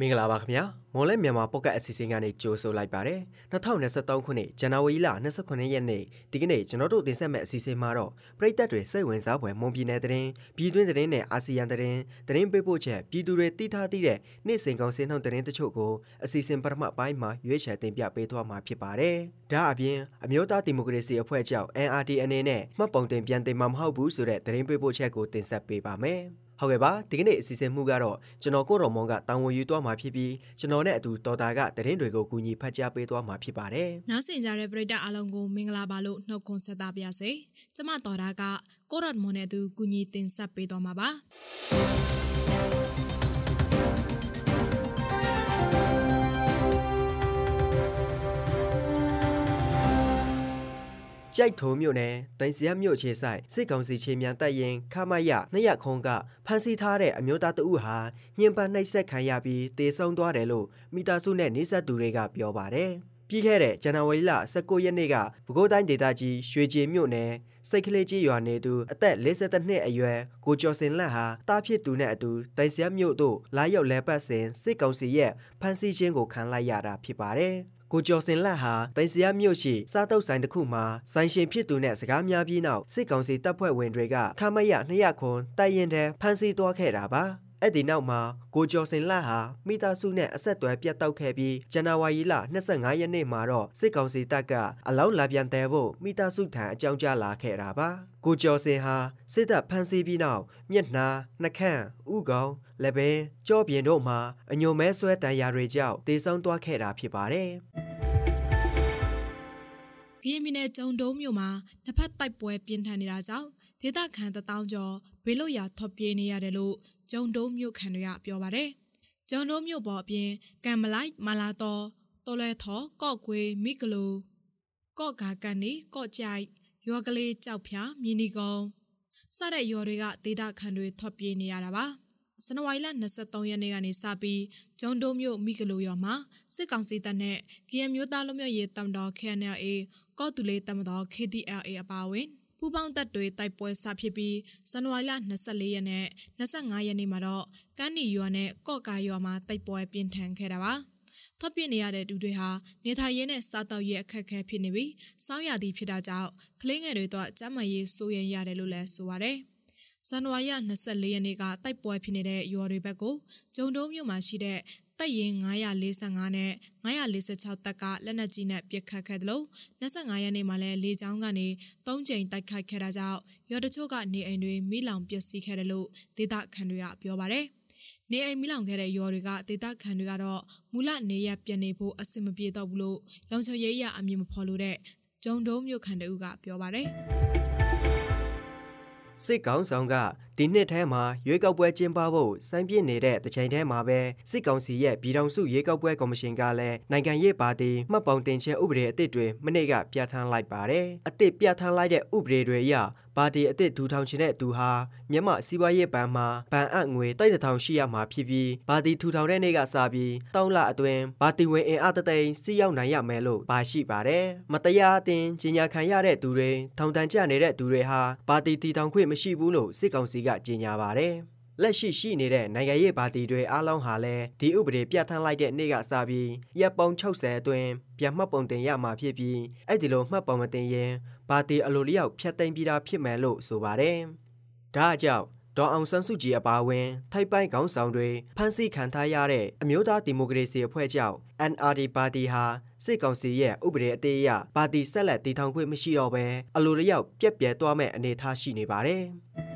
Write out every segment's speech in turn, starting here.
မင်္ဂလာပါခင်ဗျာမော်လဲမြန်မာပေါ့ကတ်အစီအစဉ်ကနေကြိုဆိုလိုက်ပါတယ်2023ခုနှစ်ဇန်နဝါရီလ29ရက်နေ့ဒီကနေ့ကျွန်တော်တို့တင်ဆက်မယ့်အစီအစဉ်မှာတော့ပြည်သက်တွေစိတ်ဝင်စားဖွယ်မွန်ပြည်နယ်သတင်းပြည်တွင်းသတင်းနဲ့အာဆီယံသတင်းသတင်းပေးပို့ချက်ပြည်သူတွေသိထားသိတဲ့နေ့စဉ်ကောင်စင်းနှုတ်သတင်းတချို့ကိုအစီအစဉ်ပထမပိုင်းမှာရွေးချယ်တင်ပြပေးသွားမှာဖြစ်ပါတယ်ဒါအပြင်အမျိုးသားဒီမိုကရေစီအဖွဲ့ချုပ် NRD အနေနဲ့မှတ်ပုံတင်ပြန်တင်မှာမဟုတ်ဘူးဆိုတဲ့သတင်းပေးပို့ချက်ကိုတင်ဆက်ပေးပါမယ် ဟုတ်ကဲ့ပါဒီကနေ့အစီအစဉ်မှုကတော့ကျွန်တော်ကိုတော်မွန်ကတာဝန်ယူသွားမှာဖြစ်ပြီးကျွန်တော်နဲ့အတူတော်တာကသတင်းတွေကိုကူညီဖတ်ကြားပေးသွားမှာဖြစ်ပါတယ်။နောက်ဆင်ကြတဲ့ပရိသတ်အားလုံးကိုမင်္ဂလာပါလို့နှုတ်ခွန်းဆက်သပါရစေ။ကျမတော်တာကကိုတော်မွန်နဲ့အတူကူညီတင်ဆက်ပေးသွားမှာပါ။ ကြိုက်ထုံမြို့နယ်တိုင်စရမြို့ခြေဆိုင်စစ်ကောင်စီခြေမြန်တပ်ရင်ခမရနှစ်ရခုံးကဖမ်းဆီးထားတဲ့အမျိုးသားတဦးဟာညှဉ်းပန်းနှိပ်စက်ခံရပြီးတေဆုံးသွားတယ်လို့မိသားစုနဲ့နေဆက်သူတွေကပြောပါတယ်။ပြီးခဲ့တဲ့ဇန်နဝါရီလ19ရက်နေ့ကပဲခူးတိုင်းဒေသကြီးရွှေကြည်မြို့နယ်စိတ်ကလေးကြီးရွာနေသူအသက်52နှစ်အရွယ်ကိုကျော်စင်လက်ဟာတားဖြစ်သူနဲ့အတူတိုင်စရမြို့သို့လာရောက်လဲပတ်စဉ်စစ်ကောင်စီရဲ့ဖမ်းဆီးခြင်းကိုခံလိုက်ရတာဖြစ်ပါတယ်။ ကိုကျော်စင်လက်ဟာတိုင်စရာမြို့ရှိစားတုပ်ဆိုင်တစ်ခုမှာဆိုင်ရှင်ဖြစ်သူနဲ့စကားများပြီးနောက်စစ်ကောင်စီတပ်ဖွဲ့ဝင်တွေကခမရ200ခွန်တိုက်ရင်တဲ့ဖမ်းဆီးသွားခဲ့တာပါ အဲ့ဒီနောက်မှာကိုကျော်စင်လတ်ဟာမိသားစုနဲ့အဆက်အသွယ်ပြတ်တောက်ခဲ့ပြီးဇန်နဝါရီလ25ရက်နေ့မှာတော့စစ်ကောင်စီတပ်ကအလောင်းလာပြန်တဲဖို့မိသားစုထံအကြောင်းကြားလာခဲ့တာပါကိုကျော်စင်ဟာစစ်တပ်ဖမ်းဆီးပြီးနောက်မျက်နှာနှခမ်းဥကောင်လက်ဘဲကြောပြင်တို့မှာအညိုမဲဆွဲတန်ရာတွေကြောင့်တေဆုံးသွားခဲ့တာဖြစ်ပါတယ်ကရင်ပြည်နယ်ကျုံတုံးမြို့မှာနှစ်ဖက်တိုက်ပွဲပြင်းထန်နေတာကြောင့်ဒေသခံတထောင်ကျော် ဘေးလွတ်ရာထွက်ပြေးနေရတယ်လို့ကျုံတုံးမြို့ခံတွေကပြောပါတယ်။ကျုံတုံးမြို့ပေါ်အပြင်ကံမလိုက်မလာတော်တော်လဲထော်ကော့ကွေးမိကလူကော့ကာကန်နီကော့ကြိုက်ရွာကလေးကြောက်ဖြာမြင်းဒီကုန်းစတဲ့ရွာတွေကဒေသခံတွေထွက်ပြေးနေရတာပါ။ဇန်နဝါရီလ23ရက်နေ့ကနေစပြီးကျုံတုံးမြို့မိကလိုရွာမှာစစ်ကောင်စီတပ်နဲ့ KM မျိုးသားလူမျိုးရေးတမ်တော် KNLA ကော့တူလေးတမ်တော် KDLA အပါအဝင် ပူပေါင်းတပ်တွေတိုက်ပွဲစဖြစ်ပြီးဇန်နဝါရီလ24ရက်နဲ့25ရက်နေ့မှာတော့ကန်းနီရွာနဲ့ကော့ကာရွာမှာတိုက်ပွဲပြင်းထန်ခဲ့တာပါထပ်ပြနေရတဲ့သူတွေဟာနေထိုင်ရေးနဲ့စားတောက်ရေးအခက်အခဲဖြစ်နေပြီးစောင်းရသည်ဖြစ်တာကြောင့်ကလေးငယ်တွေတော့ကျန်းမာရေးစိုးရိမ်ရတယ်လို့လည်းဆိုပါတယ်ဇန်နဝါရီ24ရက်နေ့ကတိုက်ပွဲဖြစ်နေတဲ့ရွာတွေဘက်ကိုဂျုံတုံးမြို့မှာရှိတဲ့ တပ်ရင်945နဲ့946တပ်ကလက်နက်ကြီးနဲ့ပစ်ခတ်ခဲ့တယ်လို့25ရက်နေ့မှာလည်းလေကြောင်းကနေ3ကြိမ်တိုက်ခိုက်ခဲ့တာကြောင့်ရော်တချို့ကနေအိမ်တွေမိလောင်ပျက်စီးခဲ့တယ်လို့ဒေသခံတွေကပြောပါတယ်။နေအိမ်မိလောင်ခဲ့တဲ့ရော်တွေကဒေသခံတွေကတော့မူလနေရပြန်နေဖို့အဆင်မပြေတော့ဘူးလို့လုံခြုံရေးရအမြင်မဖော်လို့တဲ့ဂျုံတုံးမြို့ခံတအုပ်ကပြောပါတယ်။ စစ်ကောင်ဆောင်ကဒီနှစ်ထဲမှာရွေးကောက်ပွဲကျင်းပဖို့စိုင်းပြစ်နေတဲ့တချိန်ထဲမှာပဲစစ်ကောင်စီရဲ့ပြည်ထောင်စုရွေးကောက်ပွဲကော်မရှင်ကလည်းနိုင်ငံရေးပါတီမှတ်ပုံတင်ချက်ဥပဒေအသစ်တွေမနေ့ကပြဋ္ဌာန်းလိုက်ပါတယ်။အသစ်ပြဋ္ဌာန်းလိုက်တဲ့ဥပဒေတွေအရ ပါတီအသစ်ဒူထောင်ချင်တဲ့သူဟာမြန်မာစီးပွားရေးဘဏ်မှာဘဏ်အပ်ငွေတိုက်တထောင်ရှိရမှာဖြစ်ပြီးပါတီထူထောင်တဲ့နေ့ကစပြီးတောင်းလအတွင်းပါတီဝင်အင်အားတသိန်းစီရောက်နိုင်ရမယ်လို့ပါရှိပါတယ်။မတရားအသင်းကြီးညာခံရတဲ့သူတွေထောင်တန်းကျနေတဲ့သူတွေဟာပါတီတည်ထောင်ခွင့်မရှိဘူးလို့စစ်ကောင်စီကကြေညာညာပါတယ်။လက်ရှိရှိနေတဲ့နိုင်ငံရေးပါတီတွေအားလုံးဟာလည်းဒီဥပဒေပြဋ္ဌာန်းလိုက်တဲ့နေ့ကစပြီးရပ်ပုံ60အတွင်းပြန်မှတ်ပုံတင်ရမှာဖြစ်ပြီးအဲ့ဒီလိုမှတ်ပုံမတင်ရင် ပါတီအလိုလျောက်ဖျက်သိမ်းပြီးသားဖြစ်မယ်လို့ဆိုပါတယ်။ဒါအကြောင်းဒေါ်အောင်ဆန်းစုကြည်အပါအဝင် ထိုက်ပိုင်းခေါင်းဆောင်တွေဖမ်းဆီးခံထားရတဲ့အမျိုးသားဒီမိုကရေစီအဖွဲ့ကြောင့် NRD ပါတီဟာစစ်ကောင်စီရဲ့ဥပဒေအသေးအရပါတီဆက်လက်တည်ထောင်ခွင့်မရှိတော့ဘဲအလိုလျောက်ပြက်ပြဲသွားမဲ့အနေအထားရှိနေပါတယ်။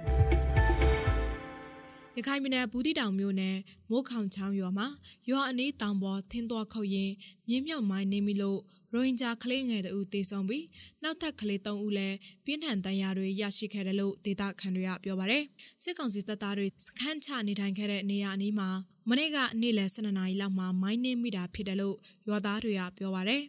ရခိုင်ပြည်နယ်ဘူးတီတောင်မြို့နယ်မိုးခေါင်ချောင်းရွာမှာရွာအနီးတောင်ပေါ်ထင်းသွားခုတ်ရင်မြင်းမြောက်မိုင်းနေပြီလို့ရိုဟင်ဂျာကလေးငယ်တို့တေဆုံးပြီးနောက်ထပ်ကလေး၃ဦးလည်းပြင်းထန်ဒဏ်ရာတွေရရှိခဲ့တယ်လို့ဒေသခံတွေကပြောပါတယ်စစ်ကောင်စီတပ်သားတွေစခန်းချနေထိုင်ခဲ့တဲ့နေရာအနီးမှာမနေ့ကနေ့လယ်12နာရီလောက်မှာမိုင်းနေမိတာဖြစ်တယ်လို့ရွာသားတွေကပြောပါတယ်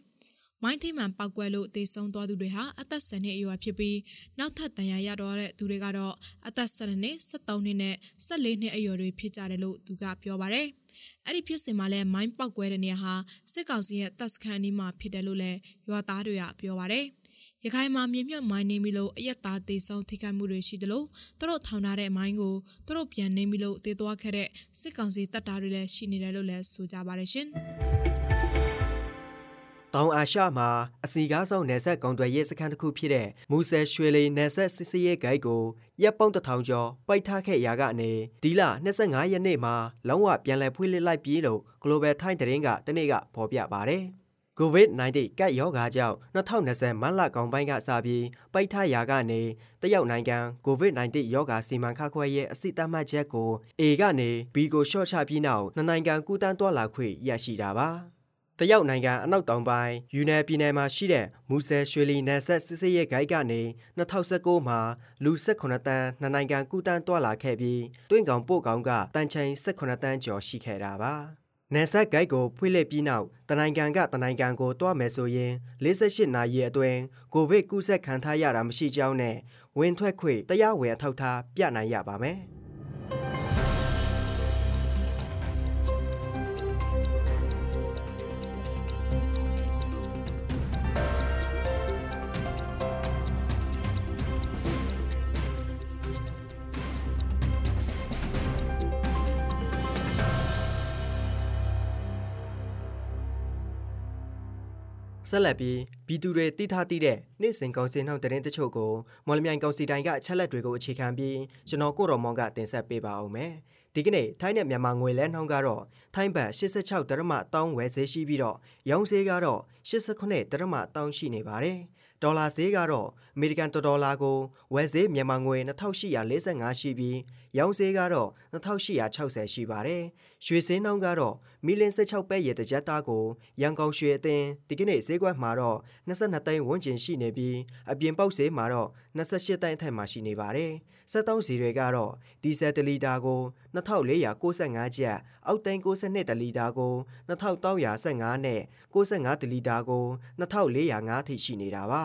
မိုင်းထိမှန်ပောက်ကွဲလို့တေဆုံးသွားသူတွေဟာအသက်10နှစ်အရွယ်ဖြစ်ပြီးနောက်ထပ်တန်ရာရတော့တဲ့သူတွေကတော့အသက်12နှစ်13နှစ်နဲ့14နှစ်အရွယ်တွေဖြစ်ကြတယ်လို့သူကပြောပါတယ်။အဲ့ဒီဖြစ်စဉ်မှာလည်းမိုင်းပောက်ကွဲတဲ့နေရာဟာစစ်ကောင်စီရဲ့တပ်စခန်းအနီးမှာဖြစ်တယ်လို့လည်းရွာသားတွေကပြောပါတယ်။ရရခိုင်မှာမြေမြုပ်မိုင်းနေပြီလို့အရက်သားတေဆုံးထိခိုက်မှုတွေရှိတယ်လို့သူတို့ထောင်ထားတဲ့မိုင်းကိုသူတို့ပြန်နေပြီလို့တေသွားခဲ့တဲ့စစ်ကောင်စီတပ်သားတွေလည်းရှိနေတယ်လို့လည်းဆိုကြပါတယ်ရှင်။ တောင်အာရှမှာအစီကားဆောင်နယ်ဆက်ကောင်တွယ်ရေးစခန်းတစ်ခုဖြစ်တဲ့မူဆယ်ရွှေလီနယ်ဆက်စစ်စရေးဂိုက်ကိုရပ်ပေါင်းတစ်ထောင်ကျော်ပိုက်ထားခဲ့ရာကနေဒီလ25ရက်နေ့မှာလောင်းဝပြန်လည်ဖွင့်လှစ်လိုက်ပြီးလို့ Global Time သတင်းကတနေ့ကဖော်ပြပါတယ်။ COVID-19 ကပ်ရောဂါကြောင့်2020မတ်လကောင်ပိုင်းကစပြီးပိတ်ထားရာကနေတရုတ်နိုင်ငံ COVID-19 ရောဂါစီမံခန့်ခွဲရေးအစီအမတ်ချက်ကို A ကနေ B ကိုရှော့ချပြီးနောက်နှစ်နိုင်ငံကူးတန်းသွားလာခွင့်ရရှိတာပါ။ တရုတ်နိုင်ငံအနောက်တောင်ပိုင်းယူနယ်ပြည်နယ်မှာရှိတဲ့မူဆယ်ရွှေလီနယ်ဆက်စစ်စစ်ရဲ့ဂိုက်ကနေ2019မှာလူ18တန်းနှစ်နိုင်ငံကူးတန်းတွာလာခဲ့ပြီးတွင်းကောင်ပို့ကောင်ကတန်ချိန်18တန်းကျော်ရှိခဲ့တာပါနယ်ဆက်ဂိုက်ကိုဖွင့်လှစ်ပြီးနောက်တနိုင်ငံကတနိုင်ငံကိုတွားမယ်ဆိုရင်48နာရီအတွင်းကိုဗစ်ကူးစက်ခံထားရတာမရှိကြောင်းနဲ့ဝင်ထွက်ခွင့်တရားဝင်အထောက်အထားပြနိုင်ရပါမယ်။ ဆက်လက်ပြီးဘီသူတွေတိထားတိတဲ့နေ့စဉ်ကောင်စီနှောင်းတရင်တချို့ကိုမော်လမြိုင်ကောင်စီတိုင်းကအချက်လက်တွေကိုအခြေခံပြီးကျွန်တော်ကိုတော်မောင်ကတင်ဆက်ပေးပါအောင်မယ်။ဒီကနေ့ထိုင်းနဲ့မြန်မာငွေလဲနှောင်းကတော့ထိုင်းဘတ်86ဒရမ1000ဝယ်ဈေးရှိပြီးတော့ရောင်းဈေးကတော့89ဒရမ1000ရှိနေပါတယ်။ဒေါ်လာဈေးကတော့ အမေရိကန်ဒေါ်လာကိုဝယ်ဈေးမြန်မာငွေ2845ရှိပြီးရောင်းဈေးကတော့2860ရှိပါတယ်။ရွှေဈေးနှုန်းကတော့မီလင်း16ပဲ့ရဲ့တကြက်သားကိုရန်ကုန်ရွှေအသင်းဒီကနေ့ဈေးကွက်မှာတော့22သိန်းဝန်းကျင်ရှိနေပြီးအပြင်ပေါက်ဈေးမှာတော့28သိန်းအထက်မှာရှိနေပါတယ်။စက်သုံးစီတွေကတော့ဒီဇယ်1လီတာကို2495ကျပ်အောက်သိန်း62တလီတာကို2315နဲ့65တလီတာကို2405ထိရှိနေတာပါ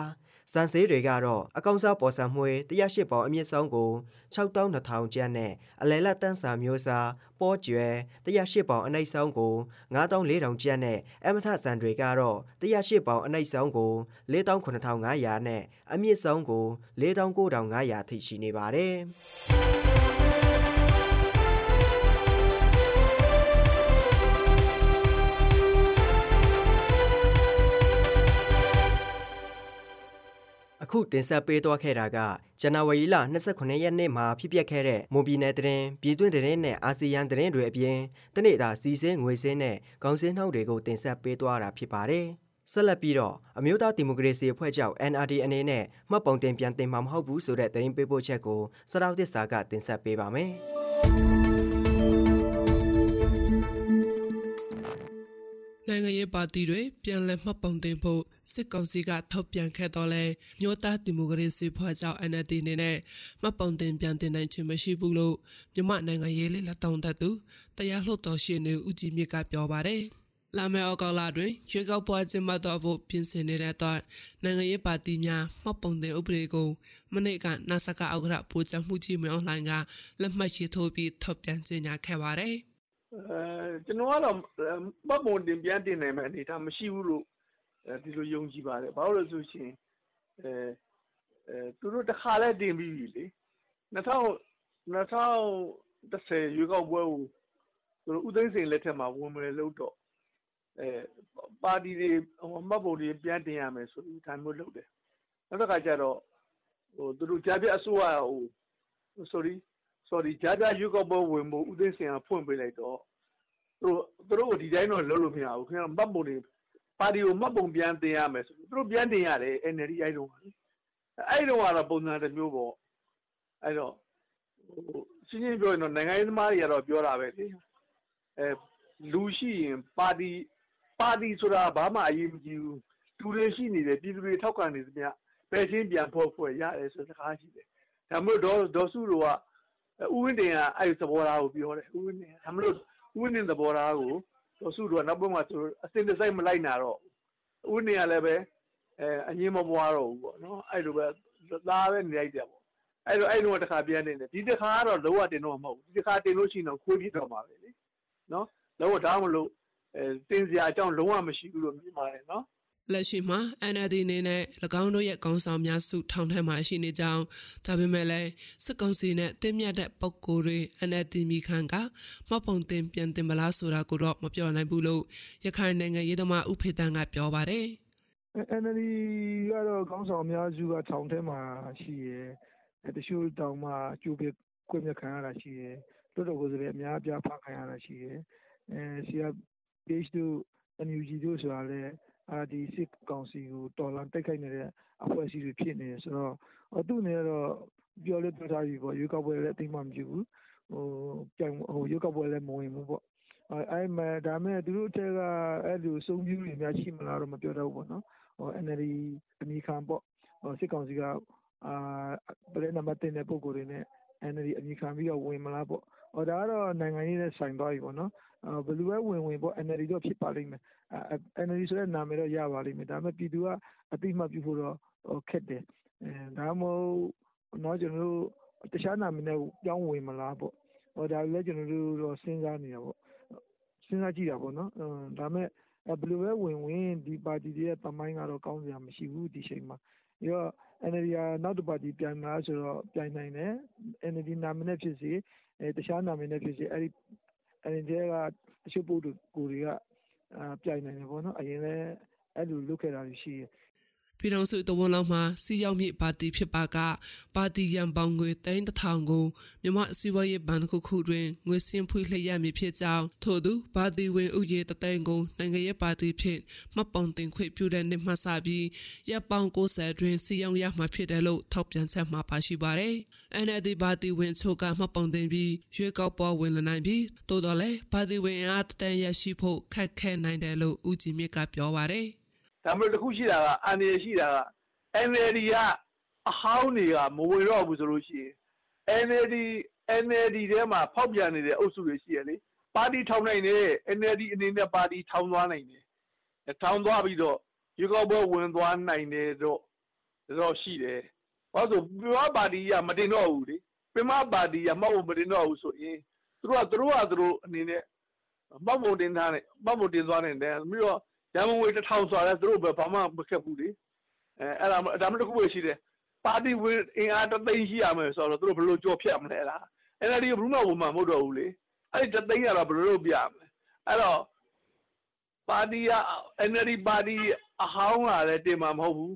စံစေးတွေကတော့အကောင်စားပေါ်ဆံမွှေး108ပေါင်အမြင့်ဆုံးကို6200ကျပ်နဲ့အလဲလက်တန်းစာမျိုးစားပေါ်ကျွဲ108ပေါင်အနှိပ်ဆုံးကို9400ကျပ်နဲ့အမထဆန်တွေကတော့108ပေါင်အနှိပ်ဆုံးကို49500နဲ့အမြင့်ဆုံးကို49500ထိရှိနေပါတယ် အခုတင်ဆက်ပေးသွားခဲ့တာကဇန်နဝါရီလ29ရက်နေ့မှာဖြစ်ပျက်ခဲ့တဲ့မွန်ပြည်နယ်တရင်ပြည်တွင်းတရင်နဲ့အာဆီယံတရင်တွေအပြင်တနေ့တာစီစင်းငွေစင်းနဲ့ကောင်းစင်းနှောက်တွေကိုတင်ဆက်ပေးသွားတာဖြစ်ပါတယ်။ဆက်လက်ပြီးတော့အမျိုးသားဒီမိုကရေစီအဖွဲ့ချုပ် NRD အနေနဲ့မှတ်ပုံတင်ပြန်တင်မှာမဟုတ်ဘူးဆိုတဲ့သတင်းပေးပို့ချက်ကိုစတောက်သစ္စာကတင်ဆက်ပေးပါမယ်။နိုင်ငံရေးပါတီတွေပြန်လည်မှတ်ပုံတင်ဖို့ စစ်ကောင်စီကထောက်ပြန်ခဲ့တော့လဲမြို့သားဒီမိုကရေစီဖွဲ့ချုပ် NLD နေနဲ့မှတ်ပုံတင်ပြန်တင်နိုင်ခြင်းမရှိဘူးလို့မြမနိုင်ငံရေးလက်တောင်းတသူတရားလှုပ်တော်ရှင်နေဦးကြည်မြင့်ကပြောပါတယ်လာမယ့်ဩဂုတ်လတွင်ရွေးကောက်ပွဲကျင်းပတော့ဖို့ပြင်ဆင်နေတဲ့အတွက်နိုင်ငံရေးပါတီများမှတ်ပုံတင်ဥပဒေကိုမနေ့ကနာဆကဥက္ကဋ္ဌပူချမှုကြီးမြောင်းလှိုင်းကလက်မှတ်ရေးထိုးပြီးထုတ်ပြန်ကြေညာခဲ့ပါတယ်။အဲကျွန်တော်ကတော့မှတ်ပုံတင်ပြန်တင်နိုင်မယ့်အနေအထားမရှိဘူးလို့ ဒီလိုယုံကြည်ပါတယ်ဘာလို့လဲဆိုရှင်အဲအဲသူတို့တစ်ခါလဲတင်ပြီးပြီလေ2000 2010ရွေးကောက်ပွဲကိုသူတို့ဥသိမ်းစိန်လက်ထက်မှာဝင်မယ်လို့တော့အဲပါတီတွေမှတ်ပုံတွေပြန်တင်ရမယ်ဆိုပြီးဒါမျိုးလုပ်တယ်နောက်တစ်ခါကျတော့ဟိုသူတို့ကြားပြအစိုးရဟို sorry sorry ကြားကြားရွေးကောက်ပွဲဝင်ဖို့ဦးသိန်းစင်ကဖွင့်ပေးလိုက်တော့သူတို့သူတို့ဒီတိုင်းတော့လုပ်လို့မရဘူးခင်ဗျာမှတ်ပုံတွေ ပါတီကိုမှတ်ပုံပြန်တင်ရမယ်ဆိုသူတို့ပြန်တင်ရတယ် NLD အဲ့တုန်းကအဲ့တုန်းကတော့ပုံစံတစ်မျိုးပေါ့အဲ့တော့ဟိုရှင်းရှင်းပြောရင်တော့နိုင်ငံရေးသမားတွေကတော့ပြောတာပဲလေအဲလူရှိရင်ပါတီပါတီဆိုတာဘာမှအရေးမကြီးဘူးလူတွေရှိနေတယ်ပြည်သူတွေထောက်ခံနေသမျှပဲချင်းပြန်ဖို့ဖွဲ့ရတယ်ဆိုတဲ့စကားရှိတယ်ဒါမျိုးဒေါ်ဒေါ်စုတို့ကဦးဝင်းတင်ကအဲ့သဘောထားကိုပြောတယ်ဦးဝင်းတင်ဒါမလို့ဦးဝင်းတင်သဘောထားကို တော်စုတို့ကနောက်ပိုင်းမှာသူအစင်တစိုက်မလိုက်နာတော့ဦးဝင်းတင်ကလည်းပဲအဲအငင်းမပွားတော့ဘူးပေါ့နော်အဲ့လိုပဲသားပဲနေလိုက်တယ်ပေါ့အဲ့လိုအဲ့လိုတခါပြန်နေတယ်ဒီတခါကတော့လောကတင်တော့မဟုတ်ဘူးဒီတခါတင်လို့ရှိရင်တော့ခွေးပြတော့မှာပဲလေနော်လောကဒါမှမလို့အဲတင်စရာအကြောင်းလုံးဝမရှိဘူးလို့မြင်ပါတယ်နော် လက်ရှိမှာ NLD အနေနဲ့၎င်းတို့ရဲ့ကောင်းဆောင်များစုထောင်ထဲမှာရှိနေကြောင်းဒါပေမဲ့လည်းစစ်ကောင်စီနဲ့တင်းမြတ်တဲ့ပုံကိုယ်တွေ NLD မိခံကမပုံတင်ပြန်တင်မလားဆိုတာကိုတော့မပြောနိုင်ဘူးလို့ရခိုင်နိုင်ငံရေးသမားဥဖေတန်ကပြောပါတယ် NLD ကတော့ခေါင်းဆောင်အများစုကထောင်ထဲမှာရှိရယ်တချို့တောင်မှကြိုးပစ်ကွက်မြခံရတာရှိရယ်လွတ်တော်ကိုယ်စားလှယ်အများအပြားဖမ်းခံရတာရှိရယ်အဲဆီက page တို့ NUG တို့ဆိုတာလည်းအာ ဒီစစ်ကောင်စီကို တော်လန်တိုက်ခိုက်နေတဲ့ အဖွဲ့အစည်းတွေ ဖြစ်နေတယ်ဆိုတော့ သူ့အနေနဲ့တော့ ပြောလဲပြောထားပြီပေါ့ ရွေးကောက်ပွဲလည်း အသိမှမပြုဘူးဟိုပြန်ဟိုရွေးကောက်ပွဲလည်း မဝင်ဘူးပေါ့အဲအဲ့မဲ့ဒါမဲ့ သူတို့တက်ကအဲ့လိုစုံပြူတွေများ ရှိမလားတော့ မပြောတော့ဘူးပေါ့နော်ဟို NLD အမိခံပေါ့ဟိုစစ်ကောင်စီကအာပလဲနံပါတ်တင်တဲ့ ပုံကိုယ်တွေနဲ့ NLD အမိခံပြီးတော့ ဝင်မလားပေါ့ဟောဒါကတော့ နိုင်ငံရေးနဲ့ ဆိုင်သွားပြီပေါ့နော် ဘယ်လိုပဲဝင်ဝင်ပေါ့ NLD တော့ဖြစ်ပါလိမ့်မယ် NLD ဆိုတဲ့နာမည်တော့ ရပါလိမ့်မယ် ဒါပေမဲ့ ပြည်သူကအတိမပြုဖို့တော့ ခက်တယ်အဲဒါမှမဟုတ်တော့ကျွန်တော်တို့တခြားနာမည်နဲ့ ပြောင်းဝင်မလားပေါ့ဟောဒါလည်း ကျွန်တော်တို့တော့ စဉ်းစားနေတာပေါ့ စဉ်းစားကြည့်တာပေါ့နော် ဒါပေမဲ့ ဘယ်လိုပဲဝင်ဝင် ဒီပါတီတွေရဲ့တမိုင်းကတော့ ကောင်းစရာမရှိဘူး ဒီချိန်မှာ ပြီးတော့ NLD ကနောက်တစ်ပါတီ ပြန်လာဆိုတော့ ပြန်နိုင်တယ် NLD နာမည်နဲ့ဖြစ်စေအဲတခြားနာမည်နဲ့ဖြစ်စေ အဲ့ဒီ NLD ကတချို့ပုဂ္ဂိုလ်ကိုတွေကအာပြိုင်နိုင်တယ်ပေါ့နော် အရင်လည်း အဲ့လိုလုပ်ခဲ့တာရှိတယ် ပြည်တော်စုတဝန်လောက်မှာစီရောက်မြစ်ပါတီဖြစ်ပါကပါတီရန်ပေါင်ငွေတိုင်းတထောင်ကိုမြမစီဝါရေးဘဏ်တစ်ခုခုတွင်ငွေစင်းဖွေးလျက်ရမည်ဖြစ်ကြောင်းထို့သူပါတီဝင်ဥယေတသိန်းကိုနိုင်ငံရေးပါတီဖြင့်မှတ်ပုံတင်ခွင့်ပြုတဲ့နေ့မှစပြီးရပ်ပေါင်း90တွင်စီရောက်ရမှာဖြစ်တယ်လို့ထောက်ပြန်ချက်မှာပါရှိပါတယ်။ NLD ပါတီဝင်ချို့ကမှတ်ပုံတင်ပြီးရွေးကောက်ပွဲဝင်လာနိုင်ပြီးတိုးတော်လဲပါတီဝင်အားတန်ရရှိဖို့ခက်ခဲနိုင်တယ်လို့ဦးကြည်မြင့်ကပြောပါတယ်။ ဒါမှမဟုတ်တစ်ခုရှိတာကအန်ရရှိတာက NLD ကအဟောင်းတွေကမဝင်တော့ဘူးဆိုလို့ရှိရင် NLD NLD ထဲမှာဖောက်ပြန်နေတဲ့အုပ်စုတွေရှိရလေပါတီထောင်နိုင်တယ် NLD အနေနဲ့ပါတီထောင်သွားနိုင်တယ်ထောင်သွားပြီးတော့ရွေးကောက်ပွဲဝင်သွားနိုင်တယ်တော့တော့ရှိတယ်ဘာလို့ပြမပါတီကမတင်တော့ဘူးလေပြမပါတီကမဟုတ်မတင်တော့ဘူးဆိုရင်သူတို့ကသူတို့ကသူတို့အနေနဲ့ပောက်ပုံတင်ထားတယ်ပောက်ပုံတင်သွားတယ်ပြီးတော့ ရန်ကုန်ငွေတစ်ထောင်ဆိုတာသူတို့ပဲဘာမှမခက်ဘူးလေအဲအဲ့ဒါဒါမှတစ်ခုပဲရှိတယ်ပါတီဝင်အင်အားတသိန်းရှိရမယ်ဆိုတော့သူတို့ဘယ်လိုကြော်ဖြတ်မလဲလားအဲ့ဒါဒီဘယ်မှဝင်မှာမဟုတ်တော့ဘူးလေအဲ့ဒီတသိန်းကတော့ဘယ်လိုလုပ်ပြမလဲအဲ့တော့ပါတီက NLD ပါတီအဟောင်းလာတယ်တင်မှာမဟုတ်ဘူး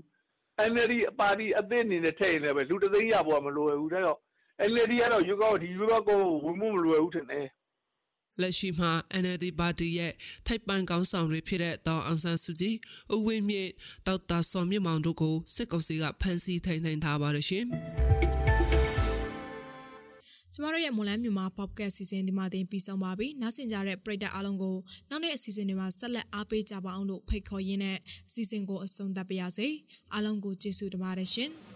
NLD ပါတီအသစ်အနေနဲ့ထည့်ရင်လည်းပဲလူတသိန်းရပေါ်မလိုဘူးဒါတော့ NLD ကတော့ယူကောဒီယူကောကိုဝင်မှုမလွယ်ဘူးထင်တယ် လက်ရှိမှာ NLD ပါတီရဲ့ထိုက်ပန်ကောင်းဆောင်တွေဖြစ်တဲ့တောင်အောင်ဆန်းစုကြည်၊ဦးဝင်းမြင့်၊ဒေါက်တာစော်မြင့်မောင်တို့ကိုစစ်ကောင်စီကဖမ်းဆီးထိန်သိမ်းထားပါတယ်ရှင်။ကျမတို့ရဲ့မွန်လန်းမြန်မာ podcast စီစဉ်ဒီမှာတင်ပြီးဆုံးပါပြီ။နောက်ဆင်ကြတဲ့ပရိသတ်အားလုံးကိုနောက်နေ့အစီအစဉ်တွေမှာဆက်လက်အားပေးကြပါအောင်လို့ဖိတ်ခေါ်ရင်းနဲ့အစီအစဉ်ကိုအဆုံးသတ်ပါရစေ။အားလုံးကိုကျေးဇူးတင်ပါတယ်ရှင်။